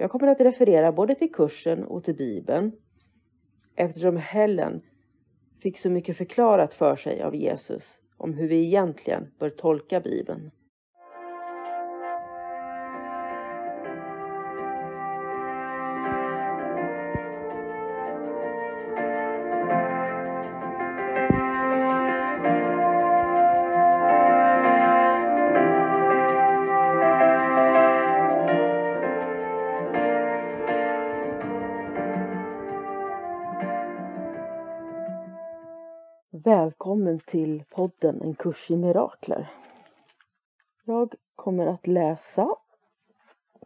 Jag kommer att referera både till kursen och till Bibeln eftersom Helen fick så mycket förklarat för sig av Jesus om hur vi egentligen bör tolka Bibeln. Podden En kurs i mirakler. Jag kommer att läsa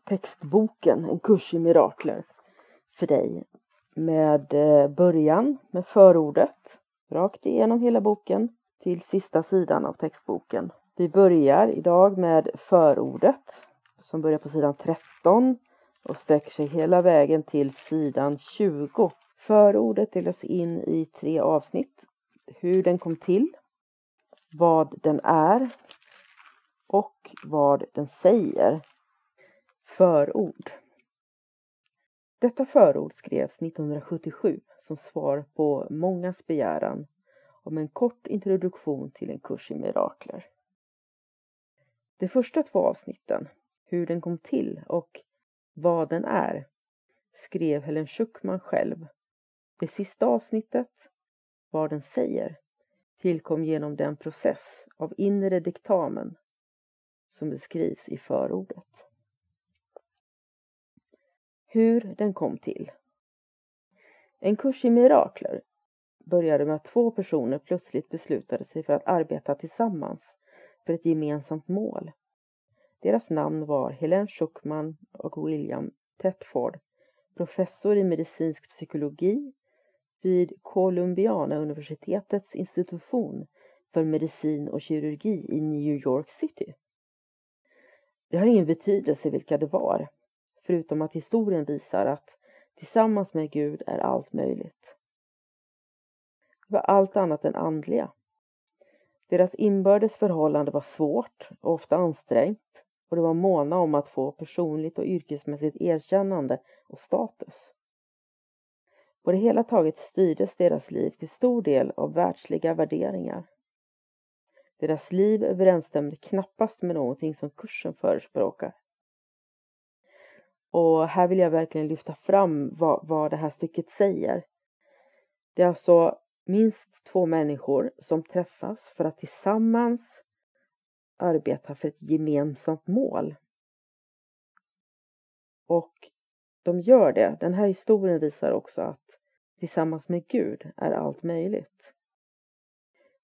textboken En kurs i mirakler för dig med eh, början med förordet rakt igenom hela boken till sista sidan av textboken. Vi börjar idag med förordet som börjar på sidan 13 och sträcker sig hela vägen till sidan 20. Förordet delas in i tre avsnitt hur den kom till, vad den är och vad den säger. Förord. Detta förord skrevs 1977 som svar på mångas begäran om en kort introduktion till en kurs i mirakler. De första två avsnitten, hur den kom till och vad den är, skrev Helen Schuckman själv. Det sista avsnittet vad den säger tillkom genom den process av inre diktamen som beskrivs i förordet. Hur den kom till. En kurs i mirakler började med att två personer plötsligt beslutade sig för att arbeta tillsammans för ett gemensamt mål. Deras namn var Helen Schuckman och William Tetford, professor i medicinsk psykologi vid Columbiana universitetets institution för medicin och kirurgi i New York City. Det har ingen betydelse vilka det var, förutom att historien visar att tillsammans med Gud är allt möjligt. Det var allt annat än andliga. Deras inbördes förhållande var svårt och ofta ansträngt och de var måna om att få personligt och yrkesmässigt erkännande och status. På det hela taget styrdes deras liv till stor del av världsliga värderingar. Deras liv överensstämde knappast med någonting som kursen förespråkar. Och här vill jag verkligen lyfta fram vad, vad det här stycket säger. Det är alltså minst två människor som träffas för att tillsammans arbeta för ett gemensamt mål. Och de gör det. Den här historien visar också att tillsammans med Gud är allt möjligt.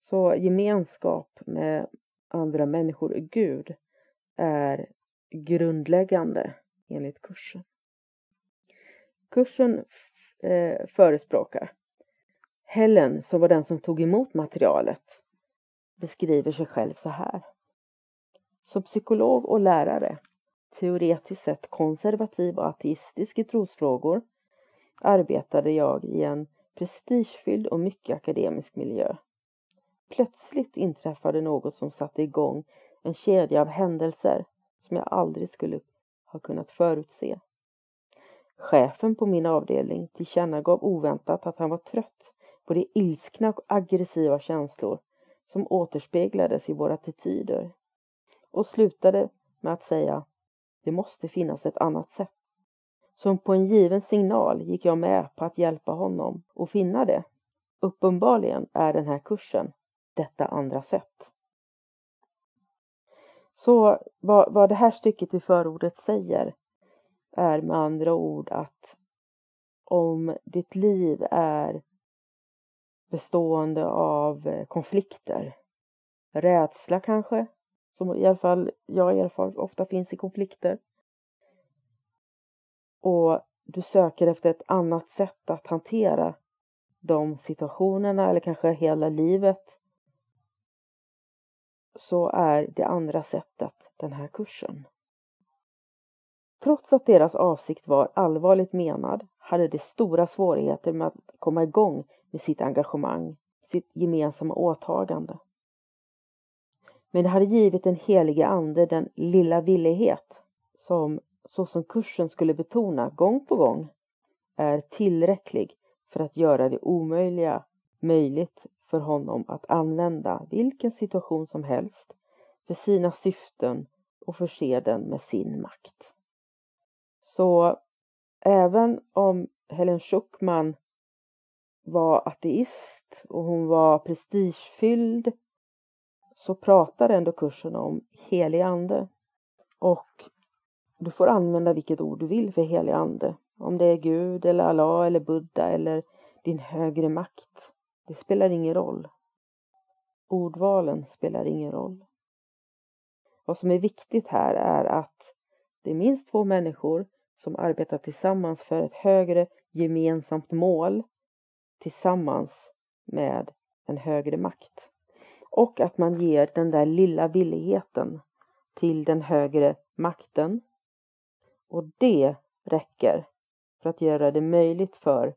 Så gemenskap med andra människor och Gud är grundläggande enligt kursen. Kursen eh, förespråkar Helen, som var den som tog emot materialet, beskriver sig själv så här. Som psykolog och lärare, teoretiskt sett konservativ och ateistisk i trosfrågor, arbetade jag i en prestigefylld och mycket akademisk miljö. Plötsligt inträffade något som satte igång en kedja av händelser som jag aldrig skulle ha kunnat förutse. Chefen på min avdelning tillkännagav oväntat att han var trött på de ilskna och aggressiva känslor som återspeglades i våra attityder och slutade med att säga det måste finnas ett annat sätt. Som på en given signal gick jag med på att hjälpa honom att finna det. Uppenbarligen är den här kursen detta andra sätt. Så vad, vad det här stycket i förordet säger är med andra ord att om ditt liv är bestående av eh, konflikter, rädsla kanske, som i alla fall jag erfar ofta finns i konflikter, och du söker efter ett annat sätt att hantera de situationerna eller kanske hela livet så är det andra sättet den här kursen. Trots att deras avsikt var allvarligt menad hade de stora svårigheter med att komma igång med sitt engagemang, sitt gemensamma åtagande. Men det hade givit den helige ande den lilla villighet som, så som kursen skulle betona gång på gång, är tillräcklig för att göra det omöjliga möjligt för honom att använda vilken situation som helst för sina syften och förse den med sin makt. Så även om Helen Schuckman var ateist och hon var prestigefylld så pratar ändå kursen om helig ande. Och du får använda vilket ord du vill för helig ande. Om det är Gud eller Allah eller Buddha eller din högre makt. Det spelar ingen roll. Ordvalen spelar ingen roll. Vad som är viktigt här är att det är minst två människor som arbetar tillsammans för ett högre gemensamt mål tillsammans med en högre makt. Och att man ger den där lilla villigheten till den högre makten. Och det räcker för att göra det möjligt för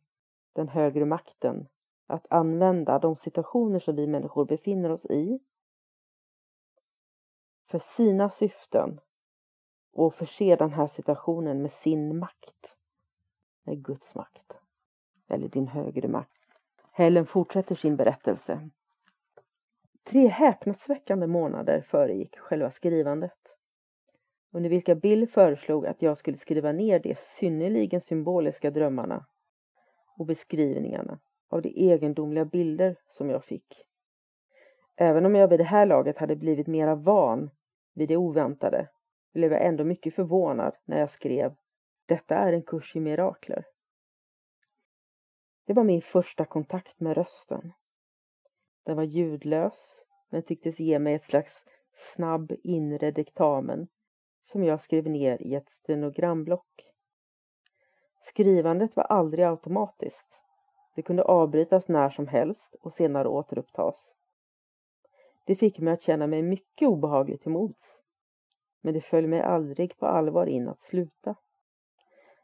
den högre makten att använda de situationer som vi människor befinner oss i för sina syften och förse den här situationen med sin makt. Med Guds makt. Eller din högre makt. Helen fortsätter sin berättelse. Tre häpnadsväckande månader föregick själva skrivandet. Under vilka Bill föreslog att jag skulle skriva ner de synnerligen symboliska drömmarna och beskrivningarna av de egendomliga bilder som jag fick. Även om jag vid det här laget hade blivit mera van vid det oväntade blev jag ändå mycket förvånad när jag skrev Detta är en kurs i mirakler. Det var min första kontakt med rösten. Den var ljudlös men tycktes ge mig ett slags snabb inre diktamen som jag skrev ner i ett stenogramblock. Skrivandet var aldrig automatiskt. Det kunde avbrytas när som helst och senare återupptas. Det fick mig att känna mig mycket obehagligt till mods men det föll mig aldrig på allvar in att sluta.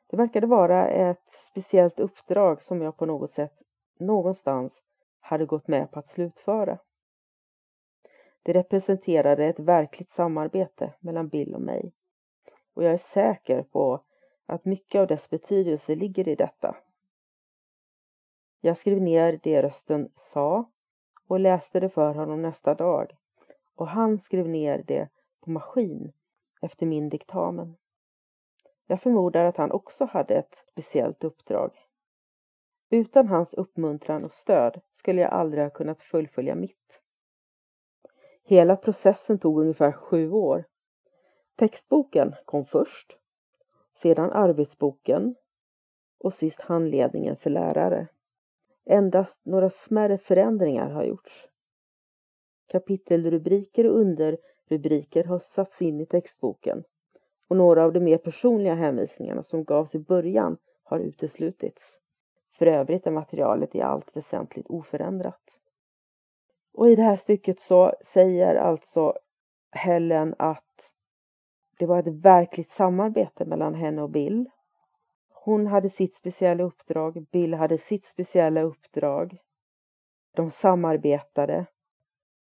Det verkade vara ett speciellt uppdrag som jag på något sätt någonstans hade gått med på att slutföra. Det representerade ett verkligt samarbete mellan Bill och mig och jag är säker på att mycket av dess betydelse ligger i detta. Jag skrev ner det rösten sa och läste det för honom nästa dag och han skrev ner det på maskin efter min diktamen. Jag förmodar att han också hade ett speciellt uppdrag. Utan hans uppmuntran och stöd skulle jag aldrig ha kunnat fullfölja mitt. Hela processen tog ungefär sju år. Textboken kom först, sedan arbetsboken och sist handledningen för lärare. Endast några smärre förändringar har gjorts. Kapitelrubriker och underrubriker har satts in i textboken och några av de mer personliga hänvisningarna som gavs i början har uteslutits. För övrigt är materialet i allt väsentligt oförändrat. Och i det här stycket så säger alltså Helen att det var ett verkligt samarbete mellan henne och Bill. Hon hade sitt speciella uppdrag, Bill hade sitt speciella uppdrag. De samarbetade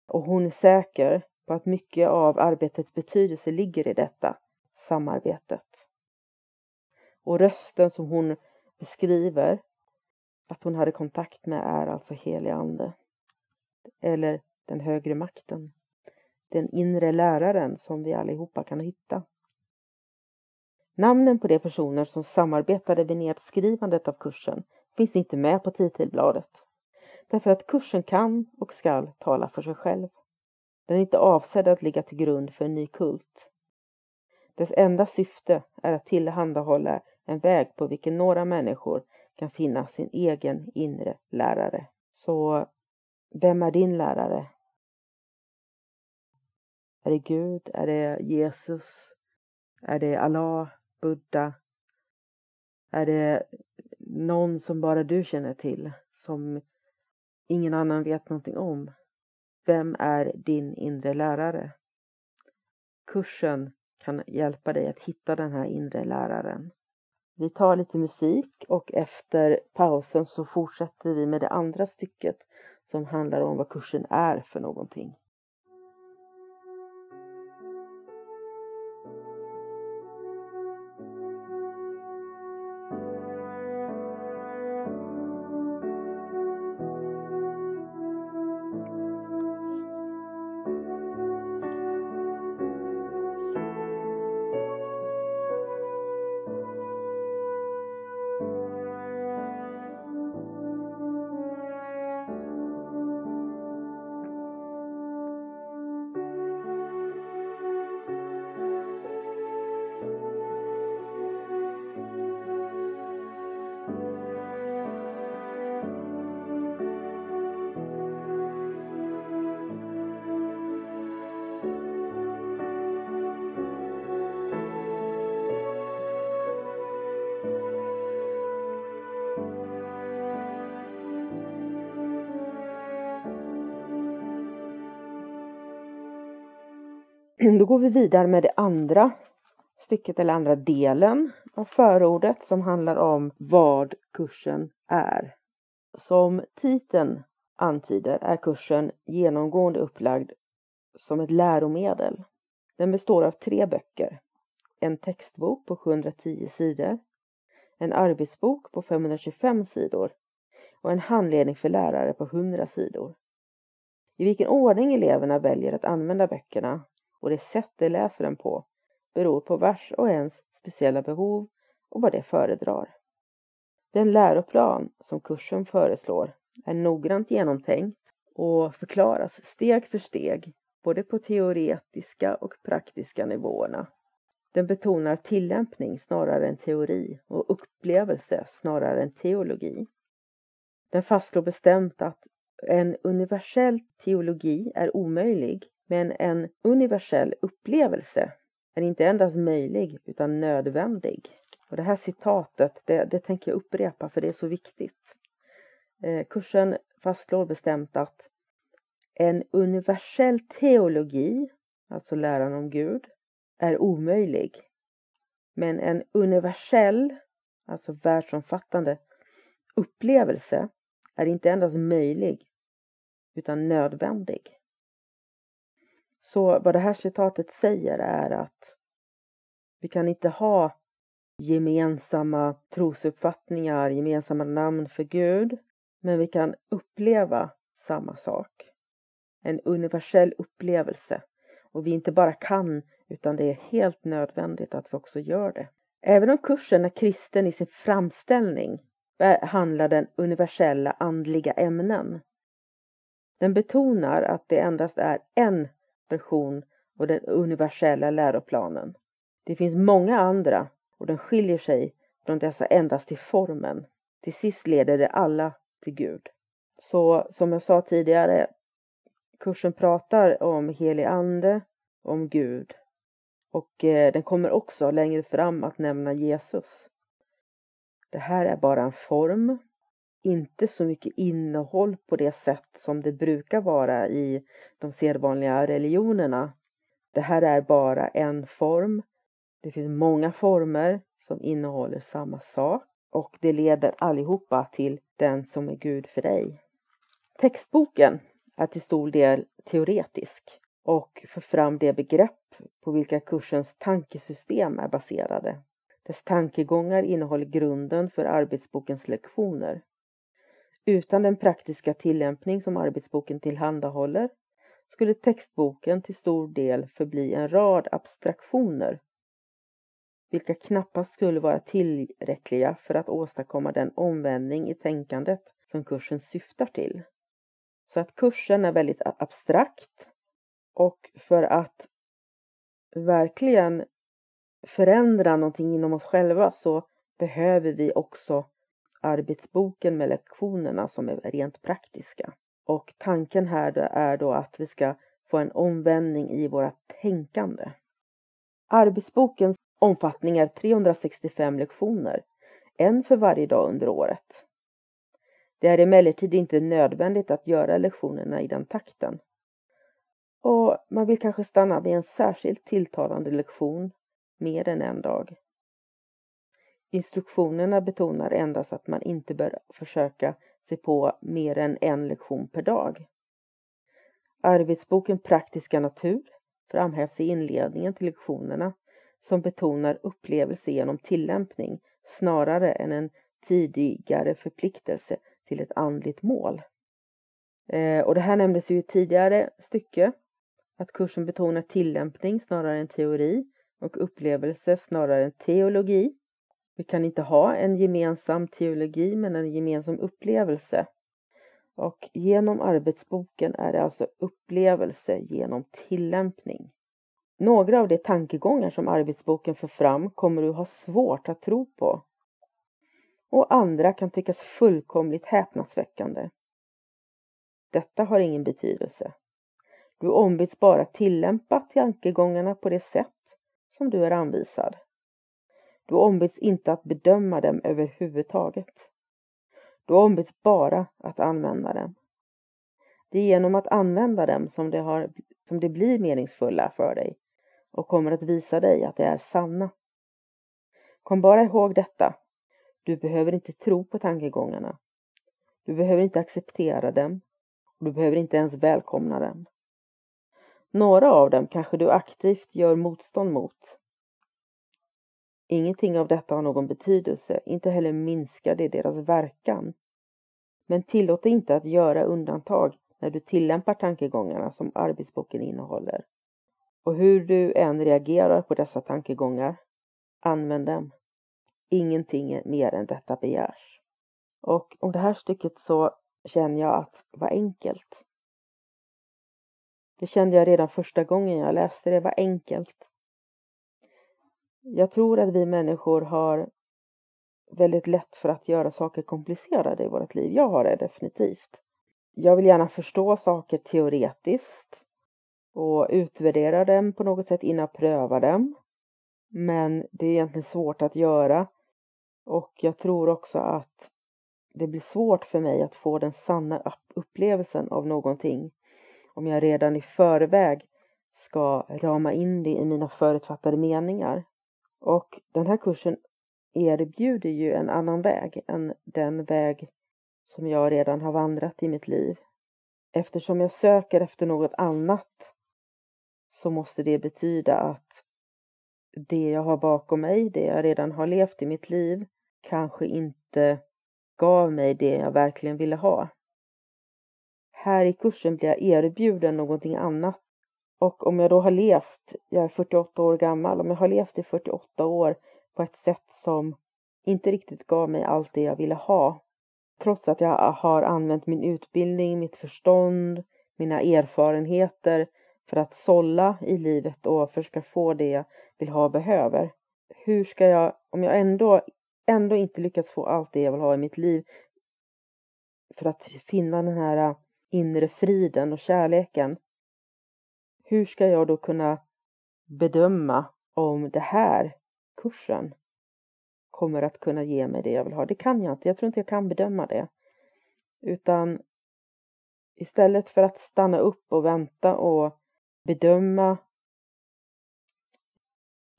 och hon är säker på att mycket av arbetets betydelse ligger i detta samarbetet. Och rösten som hon beskriver att hon hade kontakt med är alltså helig ande. Eller den högre makten. Den inre läraren som vi allihopa kan hitta. Namnen på de personer som samarbetade vid nedskrivandet av kursen finns inte med på titelbladet. Därför att kursen kan och skall tala för sig själv. Den är inte avsedd att ligga till grund för en ny kult. Dess enda syfte är att tillhandahålla en väg på vilken några människor kan finna sin egen inre lärare. Så vem är din lärare? Är det Gud? Är det Jesus? Är det Allah? Buddha? Är det någon som bara du känner till, som ingen annan vet någonting om? Vem är din inre lärare? Kursen kan hjälpa dig att hitta den här inre läraren. Vi tar lite musik och efter pausen så fortsätter vi med det andra stycket som handlar om vad kursen är för någonting. Går vi vidare med det andra stycket eller andra delen av förordet som handlar om vad kursen är. Som titeln antyder är kursen genomgående upplagd som ett läromedel. Den består av tre böcker. En textbok på 710 sidor, en arbetsbok på 525 sidor och en handledning för lärare på 100 sidor. I vilken ordning eleverna väljer att använda böckerna och det sätt de läser den på beror på vars och ens speciella behov och vad de föredrar. Den läroplan som kursen föreslår är noggrant genomtänkt och förklaras steg för steg både på teoretiska och praktiska nivåerna. Den betonar tillämpning snarare än teori och upplevelse snarare än teologi. Den fastslår bestämt att en universell teologi är omöjlig men en universell upplevelse är inte endast möjlig utan nödvändig. Och det här citatet, det, det tänker jag upprepa för det är så viktigt. Eh, kursen fastslår bestämt att en universell teologi, alltså läran om Gud, är omöjlig. Men en universell, alltså världsomfattande upplevelse är inte endast möjlig utan nödvändig. Så vad det här citatet säger är att vi kan inte ha gemensamma trosuppfattningar, gemensamma namn för Gud, men vi kan uppleva samma sak. En universell upplevelse. Och vi inte bara kan, utan det är helt nödvändigt att vi också gör det. Även om kursen är kristen i sin framställning behandlar den universella andliga ämnen. Den betonar att det endast är en version och den universella läroplanen. Det finns många andra och den skiljer sig från dessa endast till formen. Till sist leder det alla till Gud. Så som jag sa tidigare, kursen pratar om helig ande, om Gud och eh, den kommer också längre fram att nämna Jesus. Det här är bara en form inte så mycket innehåll på det sätt som det brukar vara i de sedvanliga religionerna. Det här är bara en form. Det finns många former som innehåller samma sak och det leder allihopa till den som är Gud för dig. Textboken är till stor del teoretisk och för fram det begrepp på vilka kursens tankesystem är baserade. Dess tankegångar innehåller grunden för arbetsbokens lektioner. Utan den praktiska tillämpning som arbetsboken tillhandahåller skulle textboken till stor del förbli en rad abstraktioner vilka knappast skulle vara tillräckliga för att åstadkomma den omvändning i tänkandet som kursen syftar till. Så att kursen är väldigt abstrakt och för att verkligen förändra någonting inom oss själva så behöver vi också arbetsboken med lektionerna som är rent praktiska. Och tanken här är då att vi ska få en omvändning i våra tänkande. Arbetsbokens omfattning är 365 lektioner. en för varje dag under året. Det är emellertid inte nödvändigt att göra lektionerna i den takten. Och man vill kanske stanna vid en särskilt tilltalande lektion mer än en dag. Instruktionerna betonar endast att man inte bör försöka sig på mer än en lektion per dag. Arbetsboken Praktiska natur framhävs i inledningen till lektionerna som betonar upplevelse genom tillämpning snarare än en tidigare förpliktelse till ett andligt mål. Eh, och det här nämndes ju i tidigare stycke, att kursen betonar tillämpning snarare än teori och upplevelse snarare än teologi. Vi kan inte ha en gemensam teologi men en gemensam upplevelse. Och genom arbetsboken är det alltså upplevelse genom tillämpning. Några av de tankegångar som arbetsboken för fram kommer du ha svårt att tro på. Och andra kan tyckas fullkomligt häpnadsväckande. Detta har ingen betydelse. Du ombeds bara tillämpa tankegångarna på det sätt som du är anvisad. Du ombeds inte att bedöma dem överhuvudtaget. Du ombeds bara att använda dem. Det är genom att använda dem som det, har, som det blir meningsfulla för dig och kommer att visa dig att det är sanna. Kom bara ihåg detta. Du behöver inte tro på tankegångarna. Du behöver inte acceptera dem och du behöver inte ens välkomna dem. Några av dem kanske du aktivt gör motstånd mot. Ingenting av detta har någon betydelse, inte heller minskar det deras verkan. Men tillåt dig inte att göra undantag när du tillämpar tankegångarna som arbetsboken innehåller. Och hur du än reagerar på dessa tankegångar, använd dem. Ingenting mer än detta begärs. Och om det här stycket så känner jag att vad enkelt. Det kände jag redan första gången jag läste det, var enkelt. Jag tror att vi människor har väldigt lätt för att göra saker komplicerade i vårt liv. Jag har det definitivt. Jag vill gärna förstå saker teoretiskt och utvärdera dem på något sätt innan jag prövar dem. Men det är egentligen svårt att göra och jag tror också att det blir svårt för mig att få den sanna upplevelsen av någonting om jag redan i förväg ska rama in det i mina förutfattade meningar. Och den här kursen erbjuder ju en annan väg än den väg som jag redan har vandrat i mitt liv. Eftersom jag söker efter något annat så måste det betyda att det jag har bakom mig, det jag redan har levt i mitt liv, kanske inte gav mig det jag verkligen ville ha. Här i kursen blir jag erbjuden någonting annat. Och om jag då har levt, jag är 48 år gammal, om jag har levt i 48 år på ett sätt som inte riktigt gav mig allt det jag ville ha, trots att jag har använt min utbildning, mitt förstånd, mina erfarenheter för att sålla i livet och försöka få det jag vill ha och behöver. Hur ska jag, om jag ändå, ändå inte lyckats få allt det jag vill ha i mitt liv för att finna den här inre friden och kärleken. Hur ska jag då kunna bedöma om det här kursen kommer att kunna ge mig det jag vill ha? Det kan jag inte. Jag tror inte jag kan bedöma det. Utan istället för att stanna upp och vänta och bedöma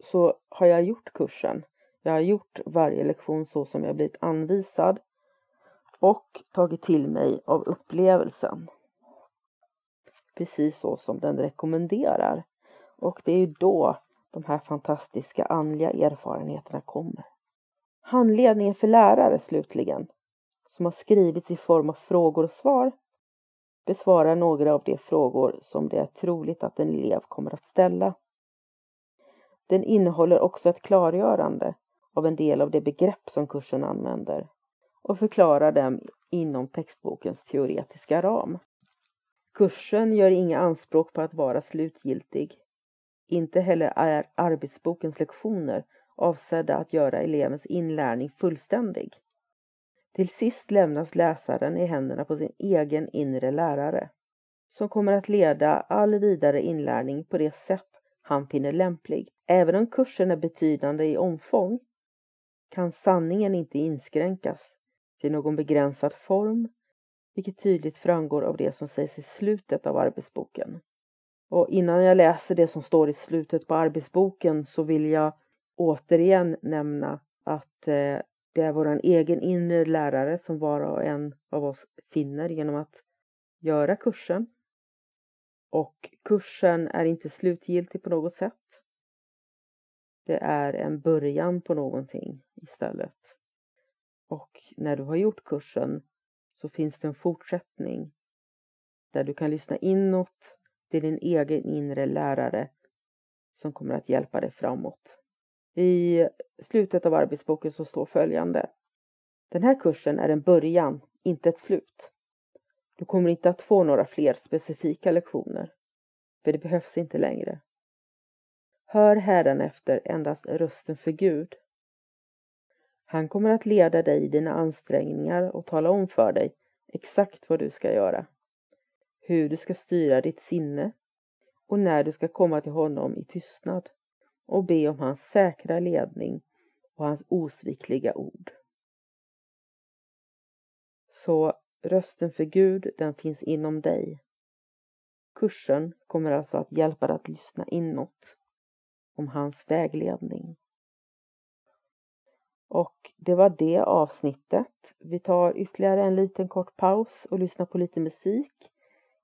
så har jag gjort kursen. Jag har gjort varje lektion så som jag blivit anvisad och tagit till mig av upplevelsen. Precis så som den rekommenderar. Och det är ju då de här fantastiska andliga erfarenheterna kommer. Handledningen för lärare slutligen, som har skrivits i form av frågor och svar, besvarar några av de frågor som det är troligt att en elev kommer att ställa. Den innehåller också ett klargörande av en del av de begrepp som kursen använder och förklarar dem inom textbokens teoretiska ram. Kursen gör inga anspråk på att vara slutgiltig. Inte heller är arbetsbokens lektioner avsedda att göra elevens inlärning fullständig. Till sist lämnas läsaren i händerna på sin egen inre lärare som kommer att leda all vidare inlärning på det sätt han finner lämplig. Även om kursen är betydande i omfång kan sanningen inte inskränkas till någon begränsad form, vilket tydligt framgår av det som sägs i slutet av arbetsboken. Och innan jag läser det som står i slutet på arbetsboken så vill jag återigen nämna att eh, det är vår egen inre lärare som var och en av oss finner genom att göra kursen. Och kursen är inte slutgiltig på något sätt. Det är en början på någonting istället. Och när du har gjort kursen så finns det en fortsättning där du kan lyssna inåt till din egen inre lärare som kommer att hjälpa dig framåt. I slutet av arbetsboken så står följande. Den här kursen är en början, inte ett slut. Du kommer inte att få några fler specifika lektioner, för det behövs inte längre. Hör hädanefter endast rösten för Gud. Han kommer att leda dig i dina ansträngningar och tala om för dig exakt vad du ska göra, hur du ska styra ditt sinne och när du ska komma till honom i tystnad och be om hans säkra ledning och hans osvikliga ord. Så rösten för Gud, den finns inom dig. Kursen kommer alltså att hjälpa dig att lyssna inåt om hans vägledning. Och det var det avsnittet. Vi tar ytterligare en liten kort paus och lyssnar på lite musik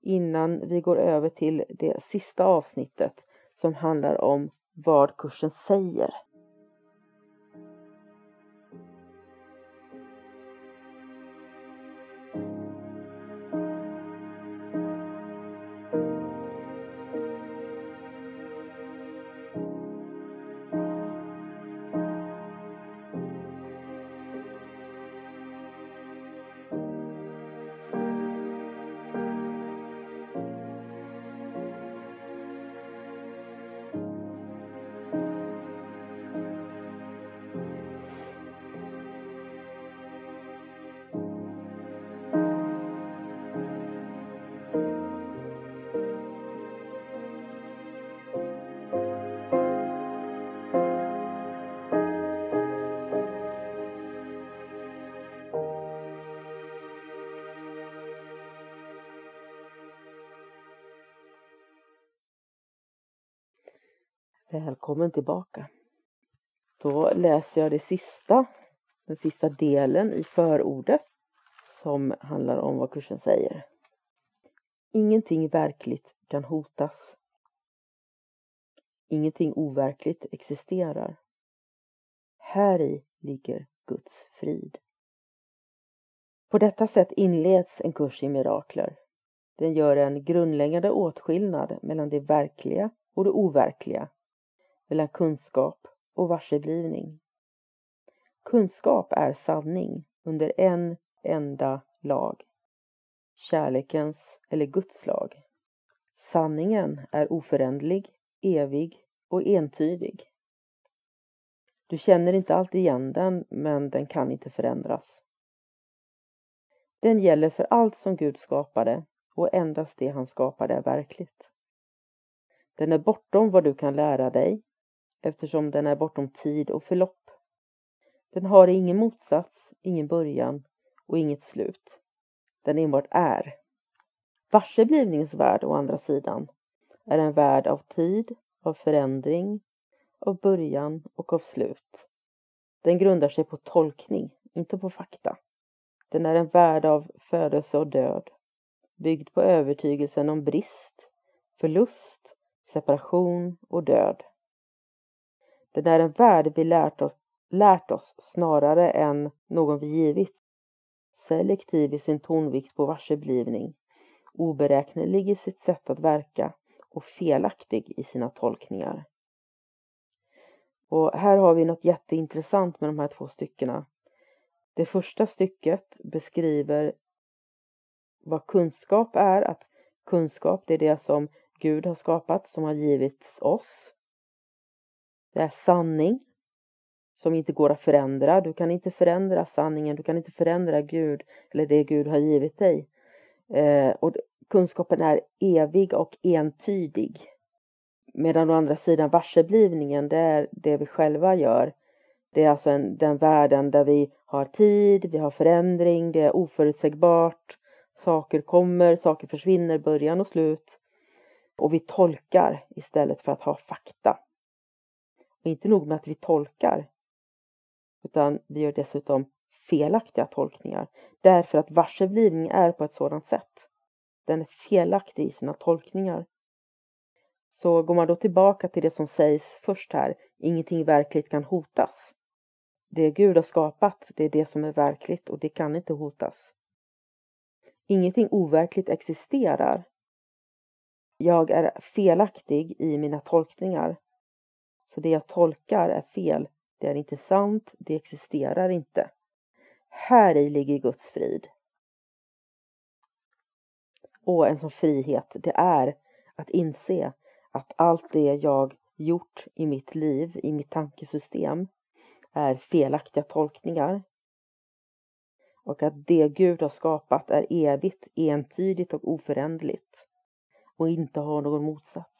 innan vi går över till det sista avsnittet som handlar om vad kursen säger. Välkommen tillbaka. Då läser jag det sista, den sista delen i förordet som handlar om vad kursen säger. Ingenting verkligt kan hotas. Ingenting overkligt existerar. Här i ligger Guds frid. På detta sätt inleds en kurs i mirakler. Den gör en grundläggande åtskillnad mellan det verkliga och det overkliga mellan kunskap och varseblivning. Kunskap är sanning under en enda lag. Kärlekens eller Guds lag. Sanningen är oföränderlig, evig och entydig. Du känner inte alltid igen den, men den kan inte förändras. Den gäller för allt som Gud skapade och endast det han skapade är verkligt. Den är bortom vad du kan lära dig eftersom den är bortom tid och förlopp. Den har ingen motsats, ingen början och inget slut. Den enbart är. Varseblivningens värld å andra sidan är en värld av tid, av förändring, av början och av slut. Den grundar sig på tolkning, inte på fakta. Den är en värld av födelse och död, byggd på övertygelsen om brist, förlust, separation och död. Den är en värld vi lärt oss, lärt oss snarare än någon vi givit. Selektiv i sin tonvikt på varseblivning, oberäknelig i sitt sätt att verka och felaktig i sina tolkningar. Och här har vi något jätteintressant med de här två styckena. Det första stycket beskriver vad kunskap är, att kunskap det är det som Gud har skapat, som har givits oss. Det är sanning som inte går att förändra. Du kan inte förändra sanningen, du kan inte förändra Gud eller det Gud har givit dig. Eh, och kunskapen är evig och entydig. Medan å andra sidan varseblivningen, det är det vi själva gör Det är alltså en, den världen där vi har tid, vi har förändring, det är oförutsägbart, saker kommer, saker försvinner, början och slut. Och vi tolkar istället för att ha fakta. Och inte nog med att vi tolkar, utan vi gör dessutom felaktiga tolkningar. Därför att varseblivning är på ett sådant sätt. Den är felaktig i sina tolkningar. Så går man då tillbaka till det som sägs först här, ingenting verkligt kan hotas. Det Gud har skapat, det är det som är verkligt och det kan inte hotas. Ingenting overkligt existerar. Jag är felaktig i mina tolkningar. Så det jag tolkar är fel. Det är inte sant, det existerar inte. Här i ligger Guds frid. Och en sån frihet, det är att inse att allt det jag gjort i mitt liv, i mitt tankesystem, är felaktiga tolkningar. Och att det Gud har skapat är evigt, entydigt och oföränderligt och inte har någon motsats.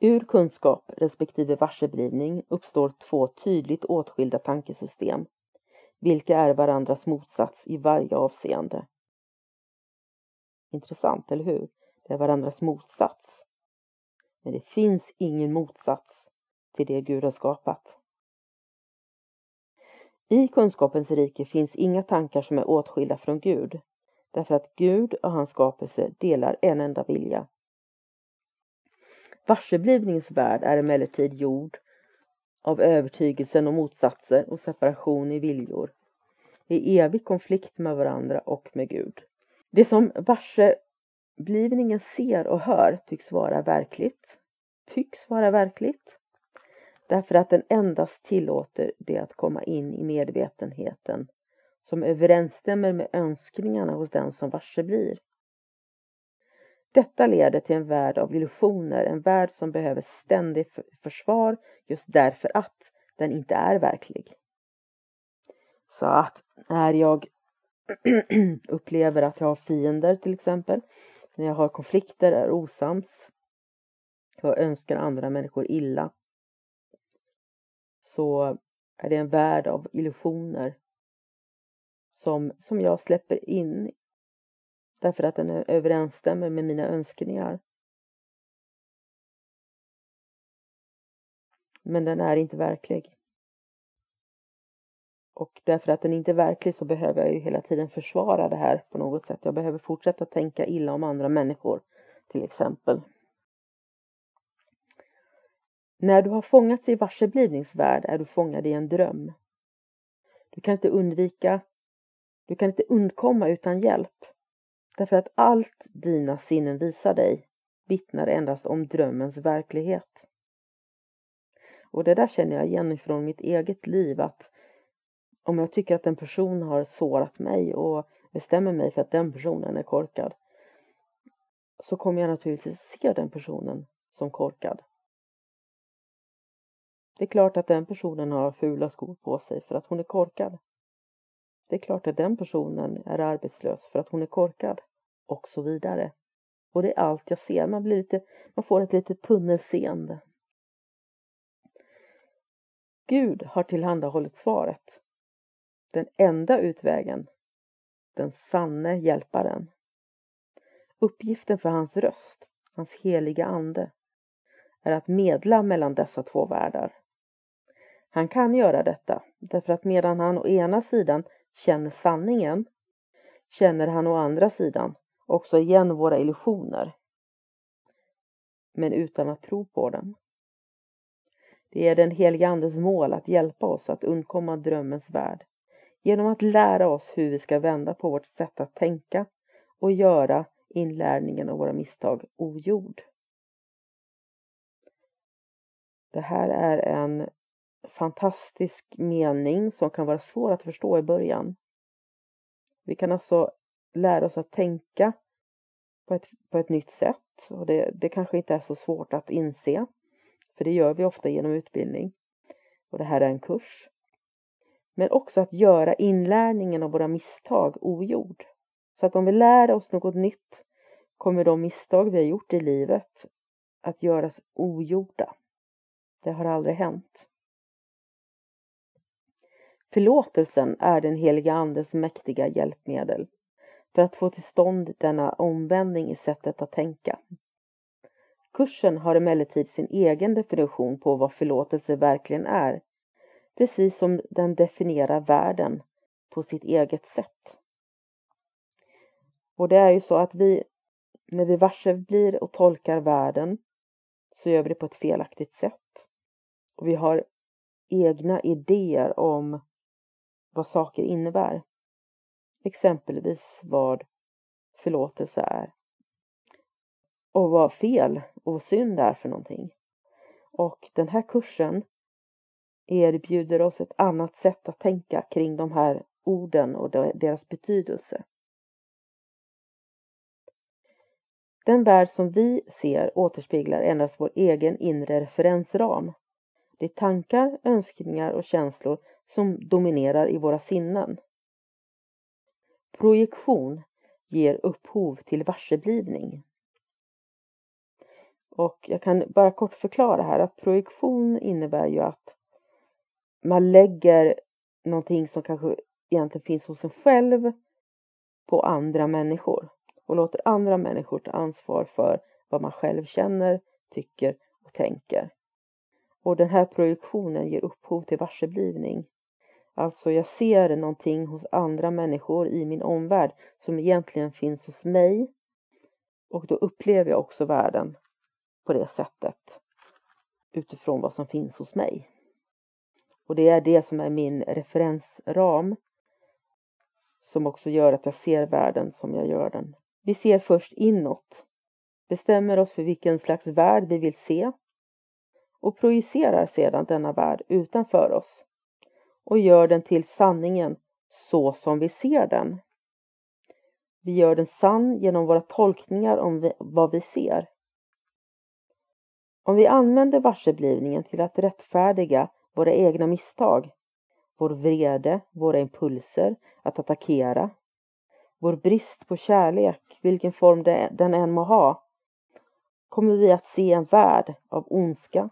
Ur kunskap respektive varseblivning uppstår två tydligt åtskilda tankesystem, vilka är varandras motsats i varje avseende. Intressant, eller hur? Det är varandras motsats. Men det finns ingen motsats till det Gud har skapat. I kunskapens rike finns inga tankar som är åtskilda från Gud, därför att Gud och hans skapelse delar en enda vilja. Varseblivningens värld är emellertid gjord av övertygelsen om motsatser och separation i viljor, i evig konflikt med varandra och med Gud. Det som varseblivningen ser och hör tycks vara verkligt, tycks vara verkligt, därför att den endast tillåter det att komma in i medvetenheten som överensstämmer med önskningarna hos den som varse blir. Detta leder till en värld av illusioner, en värld som behöver ständigt försvar just därför att den inte är verklig. Så att när jag upplever att jag har fiender till exempel, när jag har konflikter, är osams, jag önskar andra människor illa, så är det en värld av illusioner som, som jag släpper in därför att den överensstämmer med mina önskningar. Men den är inte verklig. Och därför att den inte är verklig så behöver jag ju hela tiden försvara det här på något sätt. Jag behöver fortsätta tänka illa om andra människor till exempel. När du har fångats i varseblivningsvärld är du fångad i en dröm. Du kan inte undvika, du kan inte undkomma utan hjälp. Därför att allt dina sinnen visar dig vittnar endast om drömmens verklighet. Och det där känner jag igen ifrån mitt eget liv att om jag tycker att en person har sårat mig och bestämmer mig för att den personen är korkad så kommer jag naturligtvis se den personen som korkad. Det är klart att den personen har fula skor på sig för att hon är korkad. Det är klart att den personen är arbetslös för att hon är korkad och så vidare. Och det är allt jag ser. Man, blir lite, man får ett litet tunnelseende. Gud har tillhandahållit svaret. Den enda utvägen. Den sanne hjälparen. Uppgiften för hans röst, hans heliga ande, är att medla mellan dessa två världar. Han kan göra detta därför att medan han å ena sidan känner sanningen känner han å andra sidan också igen våra illusioner men utan att tro på dem. Det är den helige Andes mål att hjälpa oss att undkomma drömmens värld genom att lära oss hur vi ska vända på vårt sätt att tänka och göra inlärningen av våra misstag ogjord. Det här är en fantastisk mening som kan vara svår att förstå i början. Vi kan alltså lära oss att tänka på ett, på ett nytt sätt och det, det kanske inte är så svårt att inse för det gör vi ofta genom utbildning och det här är en kurs. Men också att göra inlärningen av våra misstag ogjord. Så att om vi lär oss något nytt kommer de misstag vi har gjort i livet att göras ogjorda. Det har aldrig hänt. Förlåtelsen är den heliga Andes mäktiga hjälpmedel för att få till stånd denna omvändning i sättet att tänka. Kursen har emellertid sin egen definition på vad förlåtelse verkligen är, precis som den definierar världen på sitt eget sätt. Och det är ju så att vi, när vi varse blir och tolkar världen, så gör vi det på ett felaktigt sätt. Och vi har egna idéer om vad saker innebär. Exempelvis vad förlåtelse är. Och vad fel och synd är för någonting. Och den här kursen erbjuder oss ett annat sätt att tänka kring de här orden och deras betydelse. Den värld som vi ser återspeglar endast vår egen inre referensram. Det är tankar, önskningar och känslor som dominerar i våra sinnen. Projektion ger upphov till varseblivning. Och jag kan bara kort förklara här att projektion innebär ju att man lägger någonting som kanske egentligen finns hos en själv på andra människor och låter andra människor ta ansvar för vad man själv känner, tycker och tänker. Och den här projektionen ger upphov till varseblivning. Alltså jag ser någonting hos andra människor i min omvärld som egentligen finns hos mig och då upplever jag också världen på det sättet utifrån vad som finns hos mig. Och det är det som är min referensram som också gör att jag ser världen som jag gör den. Vi ser först inåt, bestämmer oss för vilken slags värld vi vill se och projicerar sedan denna värld utanför oss och gör den till sanningen så som vi ser den. Vi gör den sann genom våra tolkningar om vad vi ser. Om vi använder varseblivningen till att rättfärdiga våra egna misstag, vår vrede, våra impulser att attackera, vår brist på kärlek, vilken form den än må ha, kommer vi att se en värld av ondska,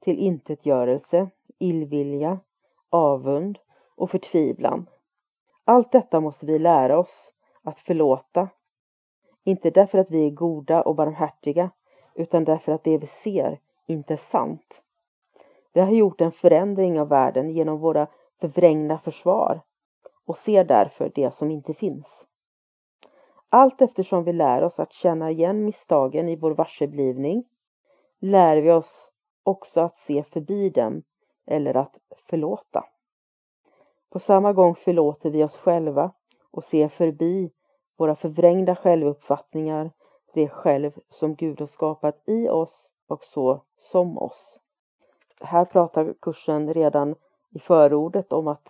till intetgörelse, illvilja, avund och förtvivlan. Allt detta måste vi lära oss att förlåta. Inte därför att vi är goda och barmhärtiga, utan därför att det vi ser inte är sant. Vi har gjort en förändring av världen genom våra förvrängda försvar och ser därför det som inte finns. Allt eftersom vi lär oss att känna igen misstagen i vår varseblivning lär vi oss också att se förbi dem eller att förlåta. På samma gång förlåter vi oss själva och ser förbi våra förvrängda självuppfattningar, det själv som Gud har skapat i oss och så som oss. Här pratar kursen redan i förordet om att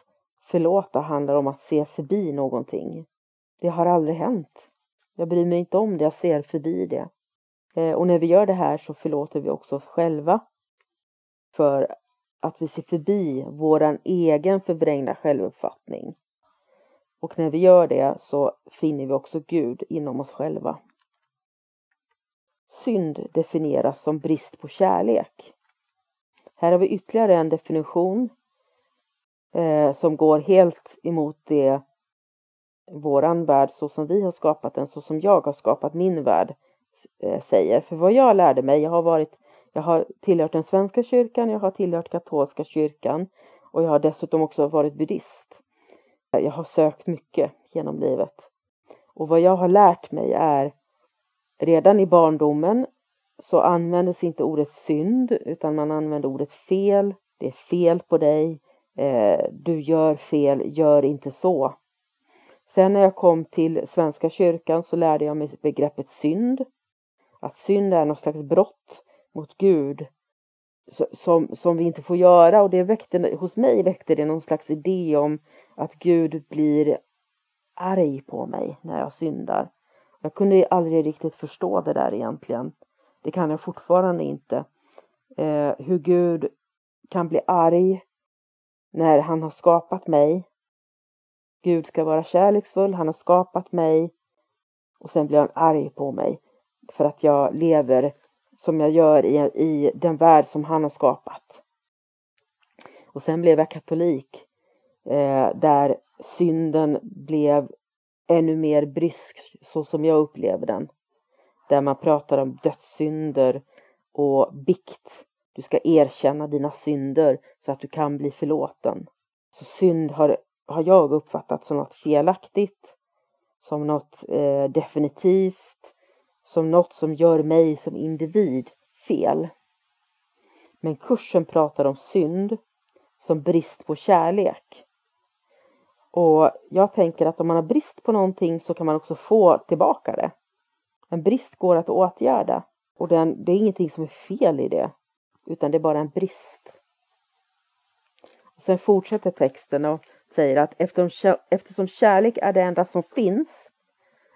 förlåta handlar om att se förbi någonting. Det har aldrig hänt. Jag bryr mig inte om det, jag ser förbi det. Eh, och när vi gör det här så förlåter vi också oss själva för att vi ser förbi vår egen förvrängda självuppfattning. Och när vi gör det så finner vi också Gud inom oss själva. Synd definieras som brist på kärlek. Här har vi ytterligare en definition eh, som går helt emot det våran värld så som vi har skapat den, så som jag har skapat min värld eh, säger. För vad jag lärde mig, jag har varit jag har tillhört den svenska kyrkan, jag har tillhört katolska kyrkan och jag har dessutom också varit buddhist. Jag har sökt mycket genom livet. Och vad jag har lärt mig är redan i barndomen så användes inte ordet synd utan man använde ordet fel. Det är fel på dig. Eh, du gör fel, gör inte så. Sen när jag kom till Svenska kyrkan så lärde jag mig begreppet synd. Att synd är något slags brott mot Gud som, som vi inte får göra och det väckte, hos mig väckte det någon slags idé om att Gud blir arg på mig när jag syndar. Jag kunde aldrig riktigt förstå det där egentligen. Det kan jag fortfarande inte. Eh, hur Gud kan bli arg när han har skapat mig. Gud ska vara kärleksfull, han har skapat mig och sen blir han arg på mig för att jag lever som jag gör i, i den värld som han har skapat. Och sen blev jag katolik eh, där synden blev ännu mer brysk så som jag upplever den. Där man pratar om dödssynder och bikt. Du ska erkänna dina synder så att du kan bli förlåten. Så synd har, har jag uppfattat som något felaktigt, som något eh, definitivt, som något som gör mig som individ fel. Men kursen pratar om synd som brist på kärlek. Och jag tänker att om man har brist på någonting så kan man också få tillbaka det. En brist går att åtgärda och den, det är ingenting som är fel i det utan det är bara en brist. Och sen fortsätter texten och säger att eftersom, eftersom kärlek är det enda som finns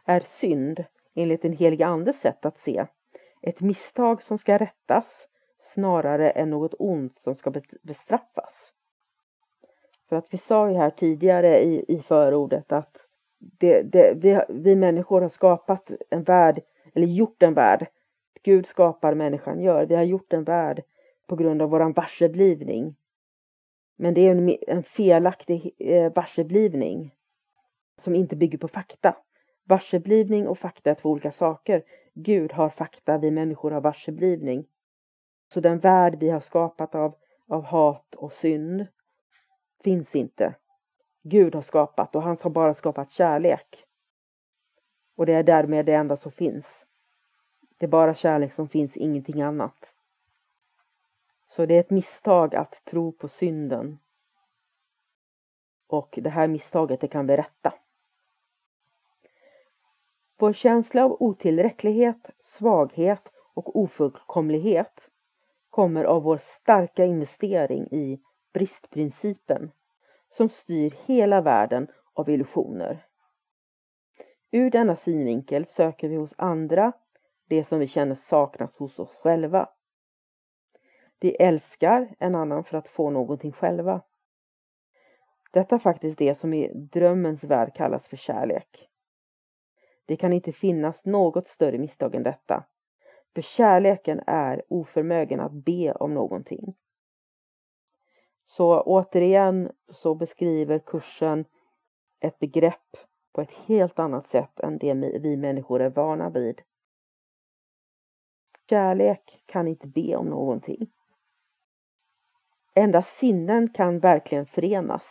är synd enligt den heliga andes sätt att se ett misstag som ska rättas snarare än något ont som ska bestraffas. För att vi sa ju här tidigare i, i förordet att det, det, vi, vi människor har skapat en värld, eller gjort en värld. Gud skapar, människan gör. Vi har gjort en värld på grund av våran varseblivning. Men det är en, en felaktig eh, varseblivning som inte bygger på fakta. Varseblivning och fakta är två olika saker. Gud har fakta, vi människor har varseblivning. Så den värld vi har skapat av, av hat och synd finns inte. Gud har skapat och han har bara skapat kärlek. Och det är därmed det enda som finns. Det är bara kärlek som finns, ingenting annat. Så det är ett misstag att tro på synden. Och det här misstaget det kan vi rätta. Vår känsla av otillräcklighet, svaghet och ofullkomlighet kommer av vår starka investering i bristprincipen som styr hela världen av illusioner. Ur denna synvinkel söker vi hos andra det som vi känner saknas hos oss själva. Vi älskar en annan för att få någonting själva. Detta är faktiskt det som i drömmens värld kallas för kärlek. Det kan inte finnas något större misstag än detta. För kärleken är oförmögen att be om någonting. Så återigen så beskriver kursen ett begrepp på ett helt annat sätt än det vi människor är vana vid. Kärlek kan inte be om någonting. Endast sinnen kan verkligen förenas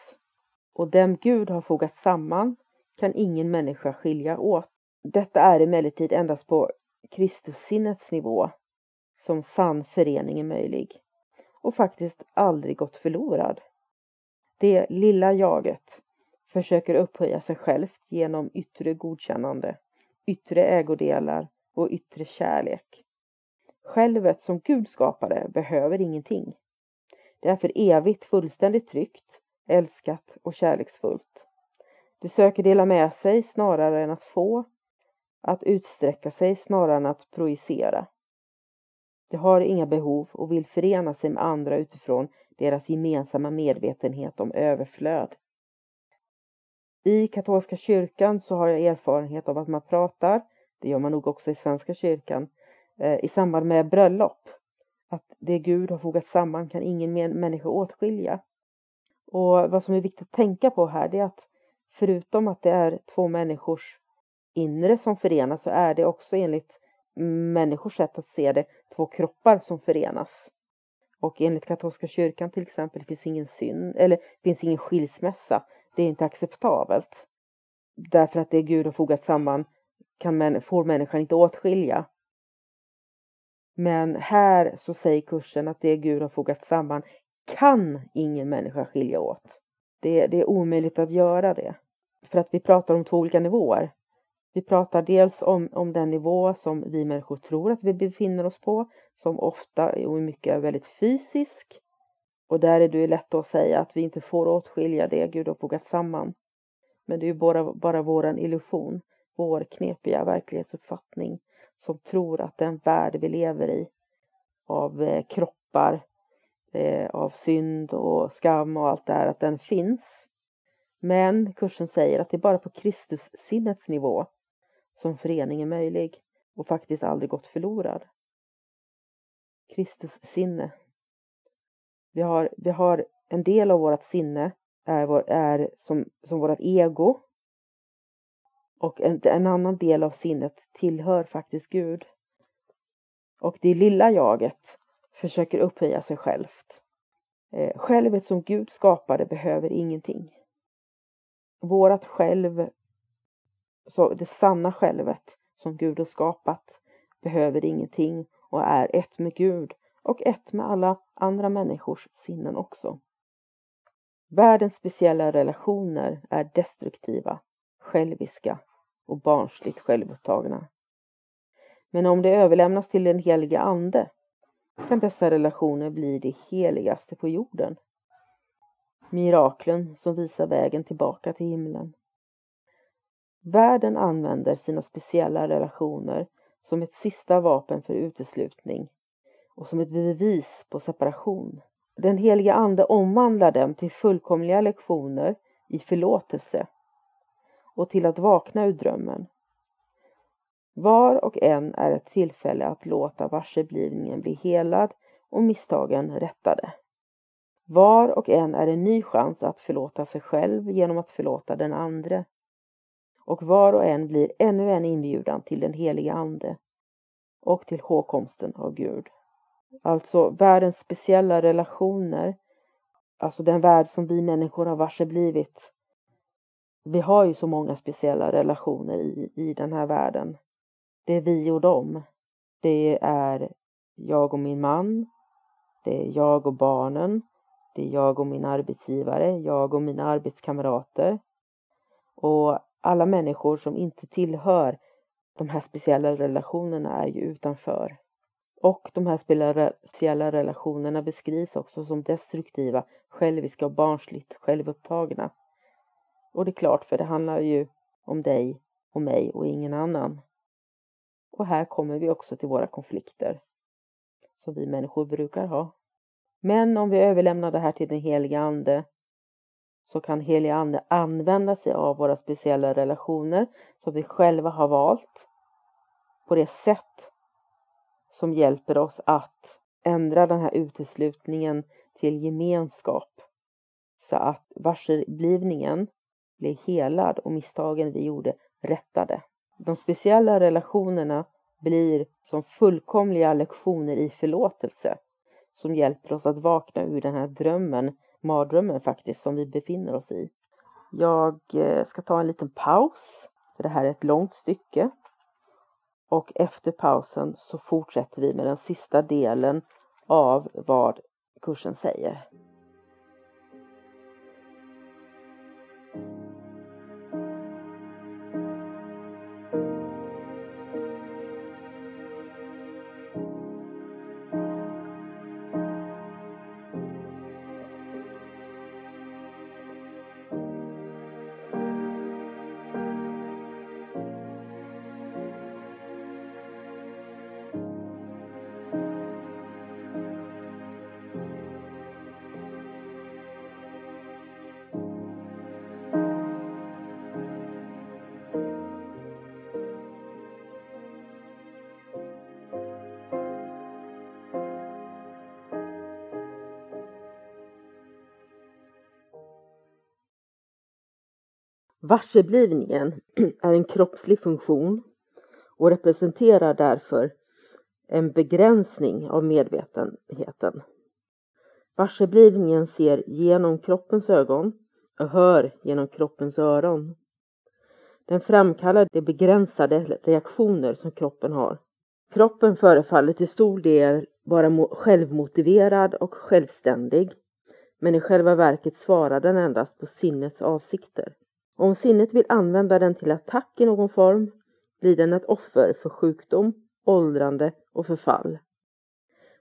och dem Gud har fogat samman kan ingen människa skilja åt. Detta är emellertid endast på Kristussinnets nivå som sann förening är möjlig och faktiskt aldrig gått förlorad. Det lilla jaget försöker upphöja sig självt genom yttre godkännande, yttre ägodelar och yttre kärlek. Självet som Gud skapade behöver ingenting. Det är för evigt fullständigt tryggt, älskat och kärleksfullt. Det söker dela med sig snarare än att få, att utsträcka sig snarare än att projicera. Det har inga behov och vill förena sig med andra utifrån deras gemensamma medvetenhet om överflöd. I katolska kyrkan så har jag erfarenhet av att man pratar, det gör man nog också i svenska kyrkan, eh, i samband med bröllop. Att det Gud har fogat samman kan ingen människa åtskilja. Och vad som är viktigt att tänka på här det är att förutom att det är två människors inre som förenas så är det också enligt människors sätt att se det två kroppar som förenas. Och enligt katolska kyrkan till exempel finns ingen synd eller finns ingen skilsmässa. Det är inte acceptabelt. Därför att det Gud har fogat samman kan får människan inte åtskilja. Men här så säger kursen att det Gud har fogat samman kan ingen människa skilja åt. Det, det är omöjligt att göra det. För att vi pratar om två olika nivåer. Vi pratar dels om, om den nivå som vi människor tror att vi befinner oss på, som ofta och mycket är väldigt fysisk. Och där är det lätt att säga att vi inte får åtskilja det Gud har fogat samman. Men det är ju bara, bara våran illusion, vår knepiga verklighetsuppfattning som tror att den värld vi lever i av eh, kroppar, eh, av synd och skam och allt det här, att den finns. Men kursen säger att det är bara på Kristus sinnets nivå som förening är möjlig och faktiskt aldrig gått förlorad. Kristus sinne. Vi har, vi har en del av vårt sinne är, vår, är som, som vårt ego och en, en annan del av sinnet tillhör faktiskt Gud. Och det lilla jaget försöker upphöja sig självt. Eh, självet som Gud skapade behöver ingenting. Vårat själv, så det sanna självet som Gud har skapat behöver ingenting och är ett med Gud och ett med alla andra människors sinnen också. Världens speciella relationer är destruktiva, själviska och barnsligt självupptagna. Men om det överlämnas till den heliga Ande kan dessa relationer bli det heligaste på jorden. Miraklen som visar vägen tillbaka till himlen. Världen använder sina speciella relationer som ett sista vapen för uteslutning och som ett bevis på separation. Den heliga Ande omvandlar dem till fullkomliga lektioner i förlåtelse och till att vakna ur drömmen. Var och en är ett tillfälle att låta varseblivningen bli helad och misstagen rättade. Var och en är en ny chans att förlåta sig själv genom att förlåta den andre. Och var och en blir ännu en inbjudan till den heliga Ande och till hågkomsten av Gud. Alltså världens speciella relationer, alltså den värld som vi människor har varseblivit. Vi har ju så många speciella relationer i, i den här världen. Det är vi och dem. Det är jag och min man. Det är jag och barnen. Det är jag och min arbetsgivare, jag och mina arbetskamrater. Och alla människor som inte tillhör de här speciella relationerna är ju utanför. Och de här speciella relationerna beskrivs också som destruktiva, själviska och barnsligt självupptagna. Och det är klart, för det handlar ju om dig och mig och ingen annan. Och här kommer vi också till våra konflikter som vi människor brukar ha. Men om vi överlämnar det här till den heliga Ande så kan helig Ande använda sig av våra speciella relationer som vi själva har valt på det sätt som hjälper oss att ändra den här uteslutningen till gemenskap så att varseblivningen blir helad och misstagen vi gjorde rättade. De speciella relationerna blir som fullkomliga lektioner i förlåtelse som hjälper oss att vakna ur den här drömmen, mardrömmen faktiskt, som vi befinner oss i. Jag eh, ska ta en liten paus, för det här är ett långt stycke. Och efter pausen så fortsätter vi med den sista delen av vad kursen säger. Varseblivningen är en kroppslig funktion och representerar därför en begränsning av medvetenheten. Varseblivningen ser genom kroppens ögon och hör genom kroppens öron. Den framkallar de begränsade reaktioner som kroppen har. Kroppen förefaller till stor del vara självmotiverad och självständig, men i själva verket svarar den endast på sinnets avsikter. Om sinnet vill använda den till attack i någon form blir den ett offer för sjukdom, åldrande och förfall.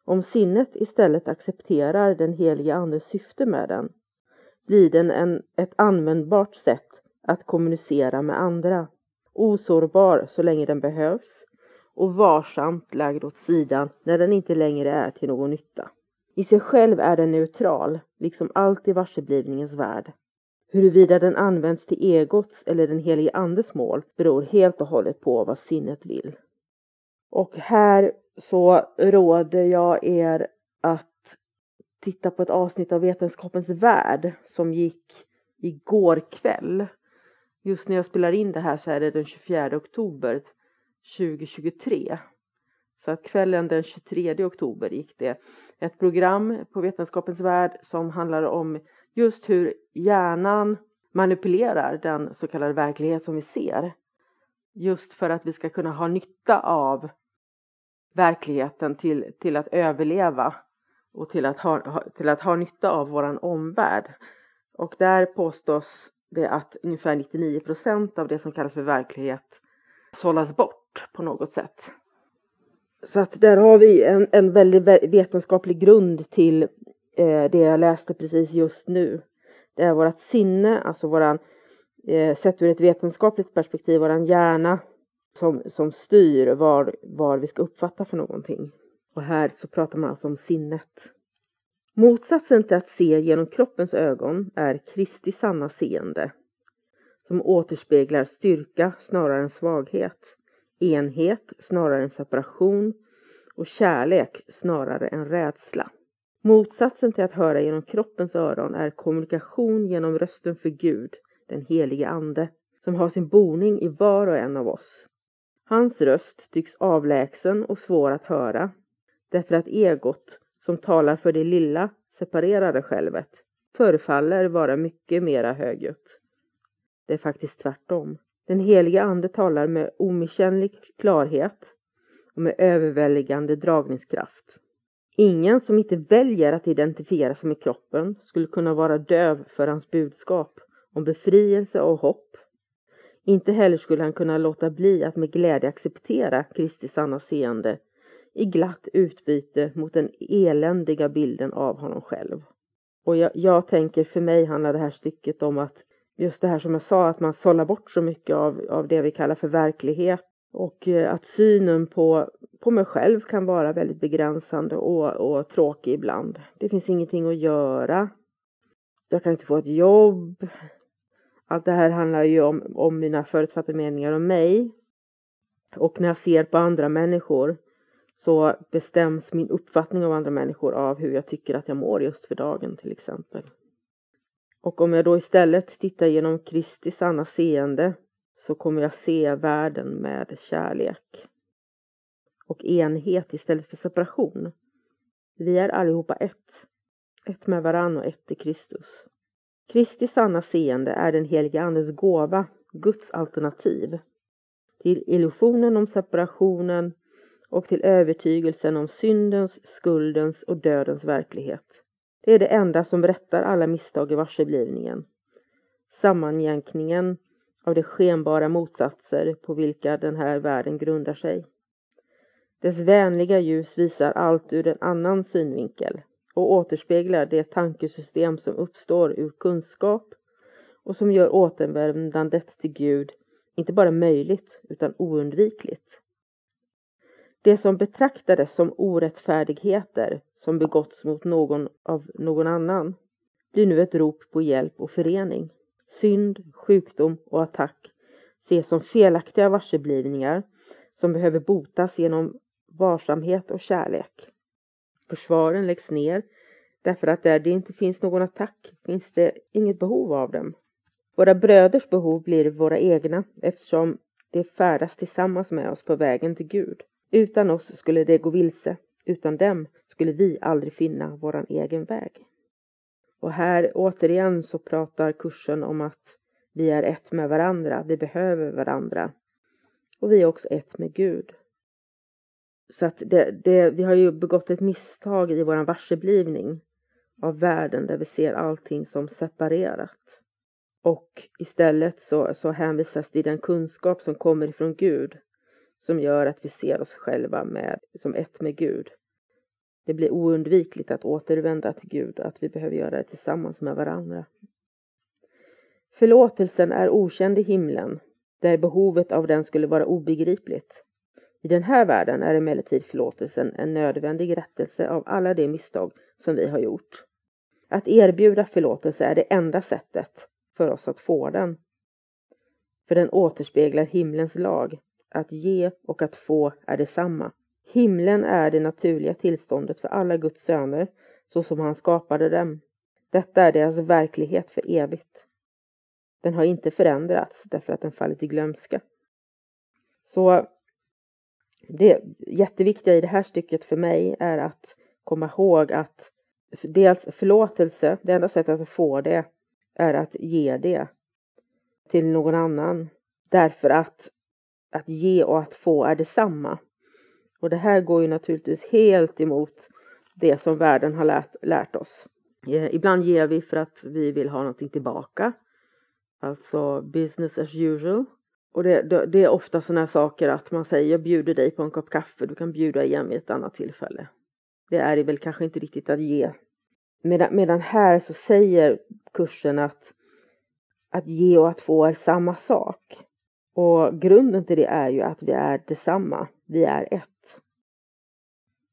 Om sinnet istället accepterar den heliga Andes syfte med den blir den en, ett användbart sätt att kommunicera med andra. Osårbar så länge den behövs och varsamt lagd åt sidan när den inte längre är till någon nytta. I sig själv är den neutral, liksom allt i varseblivningens värld. Huruvida den används till egots eller den helige andes mål beror helt och hållet på vad sinnet vill. Och här så råder jag er att titta på ett avsnitt av Vetenskapens värld som gick igår kväll. Just när jag spelar in det här så är det den 24 oktober 2023. Så att kvällen den 23 oktober gick det ett program på Vetenskapens värld som handlar om just hur hjärnan manipulerar den så kallade verklighet som vi ser. Just för att vi ska kunna ha nytta av verkligheten till, till att överleva och till att, ha, till att ha nytta av vår omvärld. Och där påstås det att ungefär 99 procent av det som kallas för verklighet sållas bort på något sätt. Så att där har vi en, en väldigt vetenskaplig grund till eh, det jag läste precis just nu. Det är vårt sinne, alltså våran, eh, sett ur ett vetenskapligt perspektiv, våran hjärna som, som styr var, var vi ska uppfatta för någonting. Och här så pratar man alltså om sinnet. Motsatsen till att se genom kroppens ögon är Kristi sanna seende som återspeglar styrka snarare än svaghet, enhet snarare än separation och kärlek snarare än rädsla. Motsatsen till att höra genom kroppens öron är kommunikation genom rösten för Gud, den helige Ande, som har sin boning i var och en av oss. Hans röst tycks avlägsen och svår att höra, därför att egot, som talar för det lilla, separerade självet, förefaller vara mycket mera högljutt. Det är faktiskt tvärtom. Den heliga Ande talar med omisskännlig klarhet och med överväldigande dragningskraft. Ingen som inte väljer att identifiera sig med kroppen skulle kunna vara döv för hans budskap om befrielse och hopp. Inte heller skulle han kunna låta bli att med glädje acceptera Kristi sanna seende i glatt utbyte mot den eländiga bilden av honom själv. Och jag, jag tänker, för mig handlar det här stycket om att just det här som jag sa, att man sållar bort så mycket av, av det vi kallar för verklighet och eh, att synen på, på mig själv kan vara väldigt begränsande och, och tråkig ibland. Det finns ingenting att göra. Jag kan inte få ett jobb. Allt det här handlar ju om, om mina förutfattade meningar om mig. Och när jag ser på andra människor så bestäms min uppfattning av andra människor av hur jag tycker att jag mår just för dagen till exempel. Och om jag då istället tittar genom Kristi sanna seende så kommer jag se världen med kärlek och enhet istället för separation. Vi är allihopa ett, ett med varann och ett i Kristus. Kristi sanna seende är den heliga Andes gåva, Guds alternativ till illusionen om separationen och till övertygelsen om syndens, skuldens och dödens verklighet. Det är det enda som rättar alla misstag i varseblivningen. Sammanjänkningen av de skenbara motsatser på vilka den här världen grundar sig. Dess vänliga ljus visar allt ur en annan synvinkel och återspeglar det tankesystem som uppstår ur kunskap och som gör återvändandet till Gud inte bara möjligt utan oundvikligt. Det som betraktades som orättfärdigheter som begåtts mot någon av någon annan blir nu ett rop på hjälp och förening. Synd, sjukdom och attack ses som felaktiga varseblivningar som behöver botas genom varsamhet och kärlek. Försvaren läggs ner därför att där det inte finns någon attack finns det inget behov av dem. Våra bröders behov blir våra egna eftersom de färdas tillsammans med oss på vägen till Gud. Utan oss skulle de gå vilse, utan dem skulle vi aldrig finna våran egen väg. Och här återigen så pratar kursen om att vi är ett med varandra, vi behöver varandra. Och vi är också ett med Gud. Så att det, det, vi har ju begått ett misstag i vår varseblivning av världen där vi ser allting som separerat. Och istället så, så hänvisas till den kunskap som kommer ifrån Gud som gör att vi ser oss själva med, som ett med Gud. Det blir oundvikligt att återvända till Gud och att vi behöver göra det tillsammans med varandra. Förlåtelsen är okänd i himlen, där behovet av den skulle vara obegripligt. I den här världen är emellertid förlåtelsen en nödvändig rättelse av alla de misstag som vi har gjort. Att erbjuda förlåtelse är det enda sättet för oss att få den. För den återspeglar himlens lag. Att ge och att få är detsamma. Himlen är det naturliga tillståndet för alla Guds söner så som han skapade dem. Detta är deras verklighet för evigt. Den har inte förändrats därför att den fallit i glömska. Så det jätteviktiga i det här stycket för mig är att komma ihåg att dels förlåtelse, det enda sättet att få det är att ge det till någon annan. Därför att att ge och att få är detsamma. Och det här går ju naturligtvis helt emot det som världen har lärt, lärt oss. Eh, ibland ger vi för att vi vill ha någonting tillbaka. Alltså business as usual. Och det, det, det är ofta sådana saker att man säger jag bjuder dig på en kopp kaffe, du kan bjuda igen vid ett annat tillfälle. Det är väl kanske inte riktigt att ge. Medan, medan här så säger kursen att att ge och att få är samma sak. Och grunden till det är ju att vi är detsamma. Vi är ett.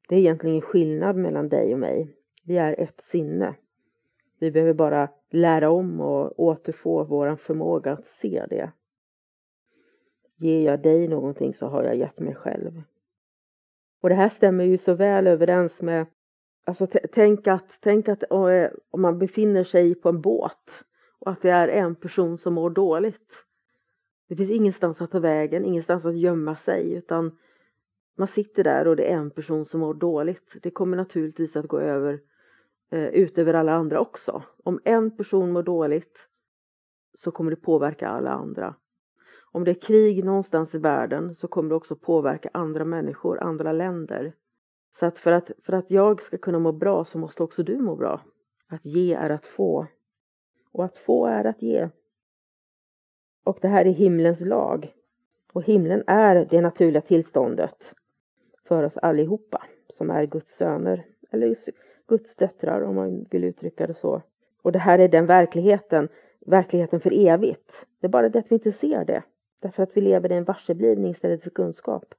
Det är egentligen skillnad mellan dig och mig. Vi är ett sinne. Vi behöver bara lära om och återfå vår förmåga att se det. Ger jag dig någonting så har jag gett mig själv. Och det här stämmer ju så väl överens med Alltså tänk att, tänk att eh, om man befinner sig på en båt och att det är en person som mår dåligt. Det finns ingenstans att ta vägen, ingenstans att gömma sig utan man sitter där och det är en person som mår dåligt. Det kommer naturligtvis att gå över eh, ut över alla andra också. Om en person mår dåligt så kommer det påverka alla andra. Om det är krig någonstans i världen så kommer det också påverka andra människor, andra länder. Så att för, att för att jag ska kunna må bra så måste också du må bra. Att ge är att få. Och att få är att ge. Och det här är himlens lag. Och himlen är det naturliga tillståndet för oss allihopa som är Guds söner eller Guds döttrar om man vill uttrycka det så. Och det här är den verkligheten, verkligheten för evigt. Det är bara det att vi inte ser det. Därför att vi lever i en varseblivning istället för kunskap.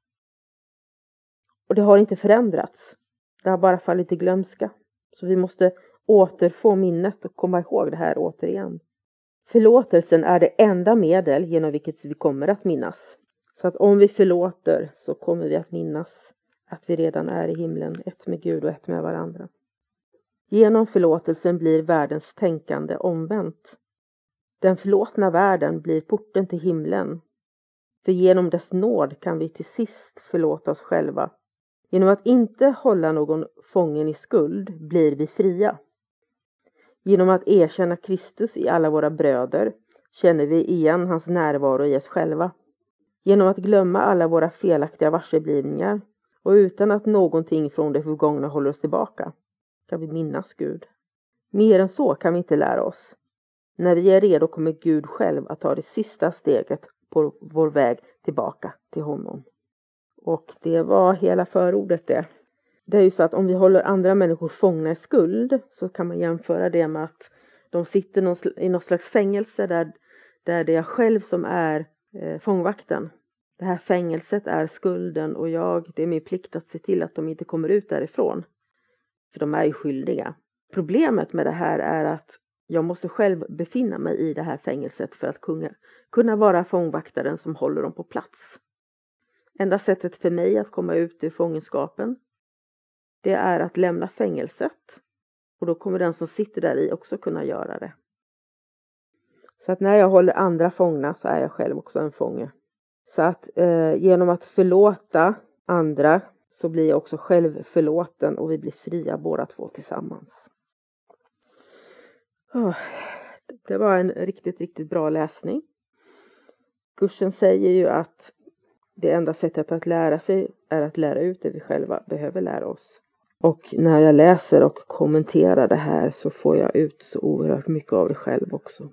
Och det har inte förändrats. Det har bara fallit i glömska. Så vi måste återfå minnet och komma ihåg det här återigen. Förlåtelsen är det enda medel genom vilket vi kommer att minnas. Så att om vi förlåter så kommer vi att minnas att vi redan är i himlen, ett med Gud och ett med varandra. Genom förlåtelsen blir världens tänkande omvänt. Den förlåtna världen blir porten till himlen. För genom dess nåd kan vi till sist förlåta oss själva. Genom att inte hålla någon fången i skuld blir vi fria. Genom att erkänna Kristus i alla våra bröder känner vi igen hans närvaro i oss själva. Genom att glömma alla våra felaktiga varseblivningar och utan att någonting från det förgångna håller oss tillbaka kan vi minnas Gud. Mer än så kan vi inte lära oss. När vi är redo kommer Gud själv att ta det sista steget på vår väg tillbaka till honom. Och det var hela förordet det det är ju så att om vi håller andra människor fångna i skuld så kan man jämföra det med att de sitter i något slags fängelse där, där det är jag själv som är eh, fångvakten. Det här fängelset är skulden och jag, det är min plikt att se till att de inte kommer ut därifrån. För de är ju skyldiga. Problemet med det här är att jag måste själv befinna mig i det här fängelset för att kunna, kunna vara fångvaktaren som håller dem på plats. Enda sättet för mig att komma ut ur fångenskapen det är att lämna fängelset. Och då kommer den som sitter där i också kunna göra det. Så att när jag håller andra fångna så är jag själv också en fånge. Så att eh, genom att förlåta andra så blir jag också själv förlåten och vi blir fria båda två tillsammans. Oh, det var en riktigt, riktigt bra läsning. Kursen säger ju att det enda sättet att lära sig är att lära ut det vi själva behöver lära oss. Och när jag läser och kommenterar det här så får jag ut så oerhört mycket av det själv också.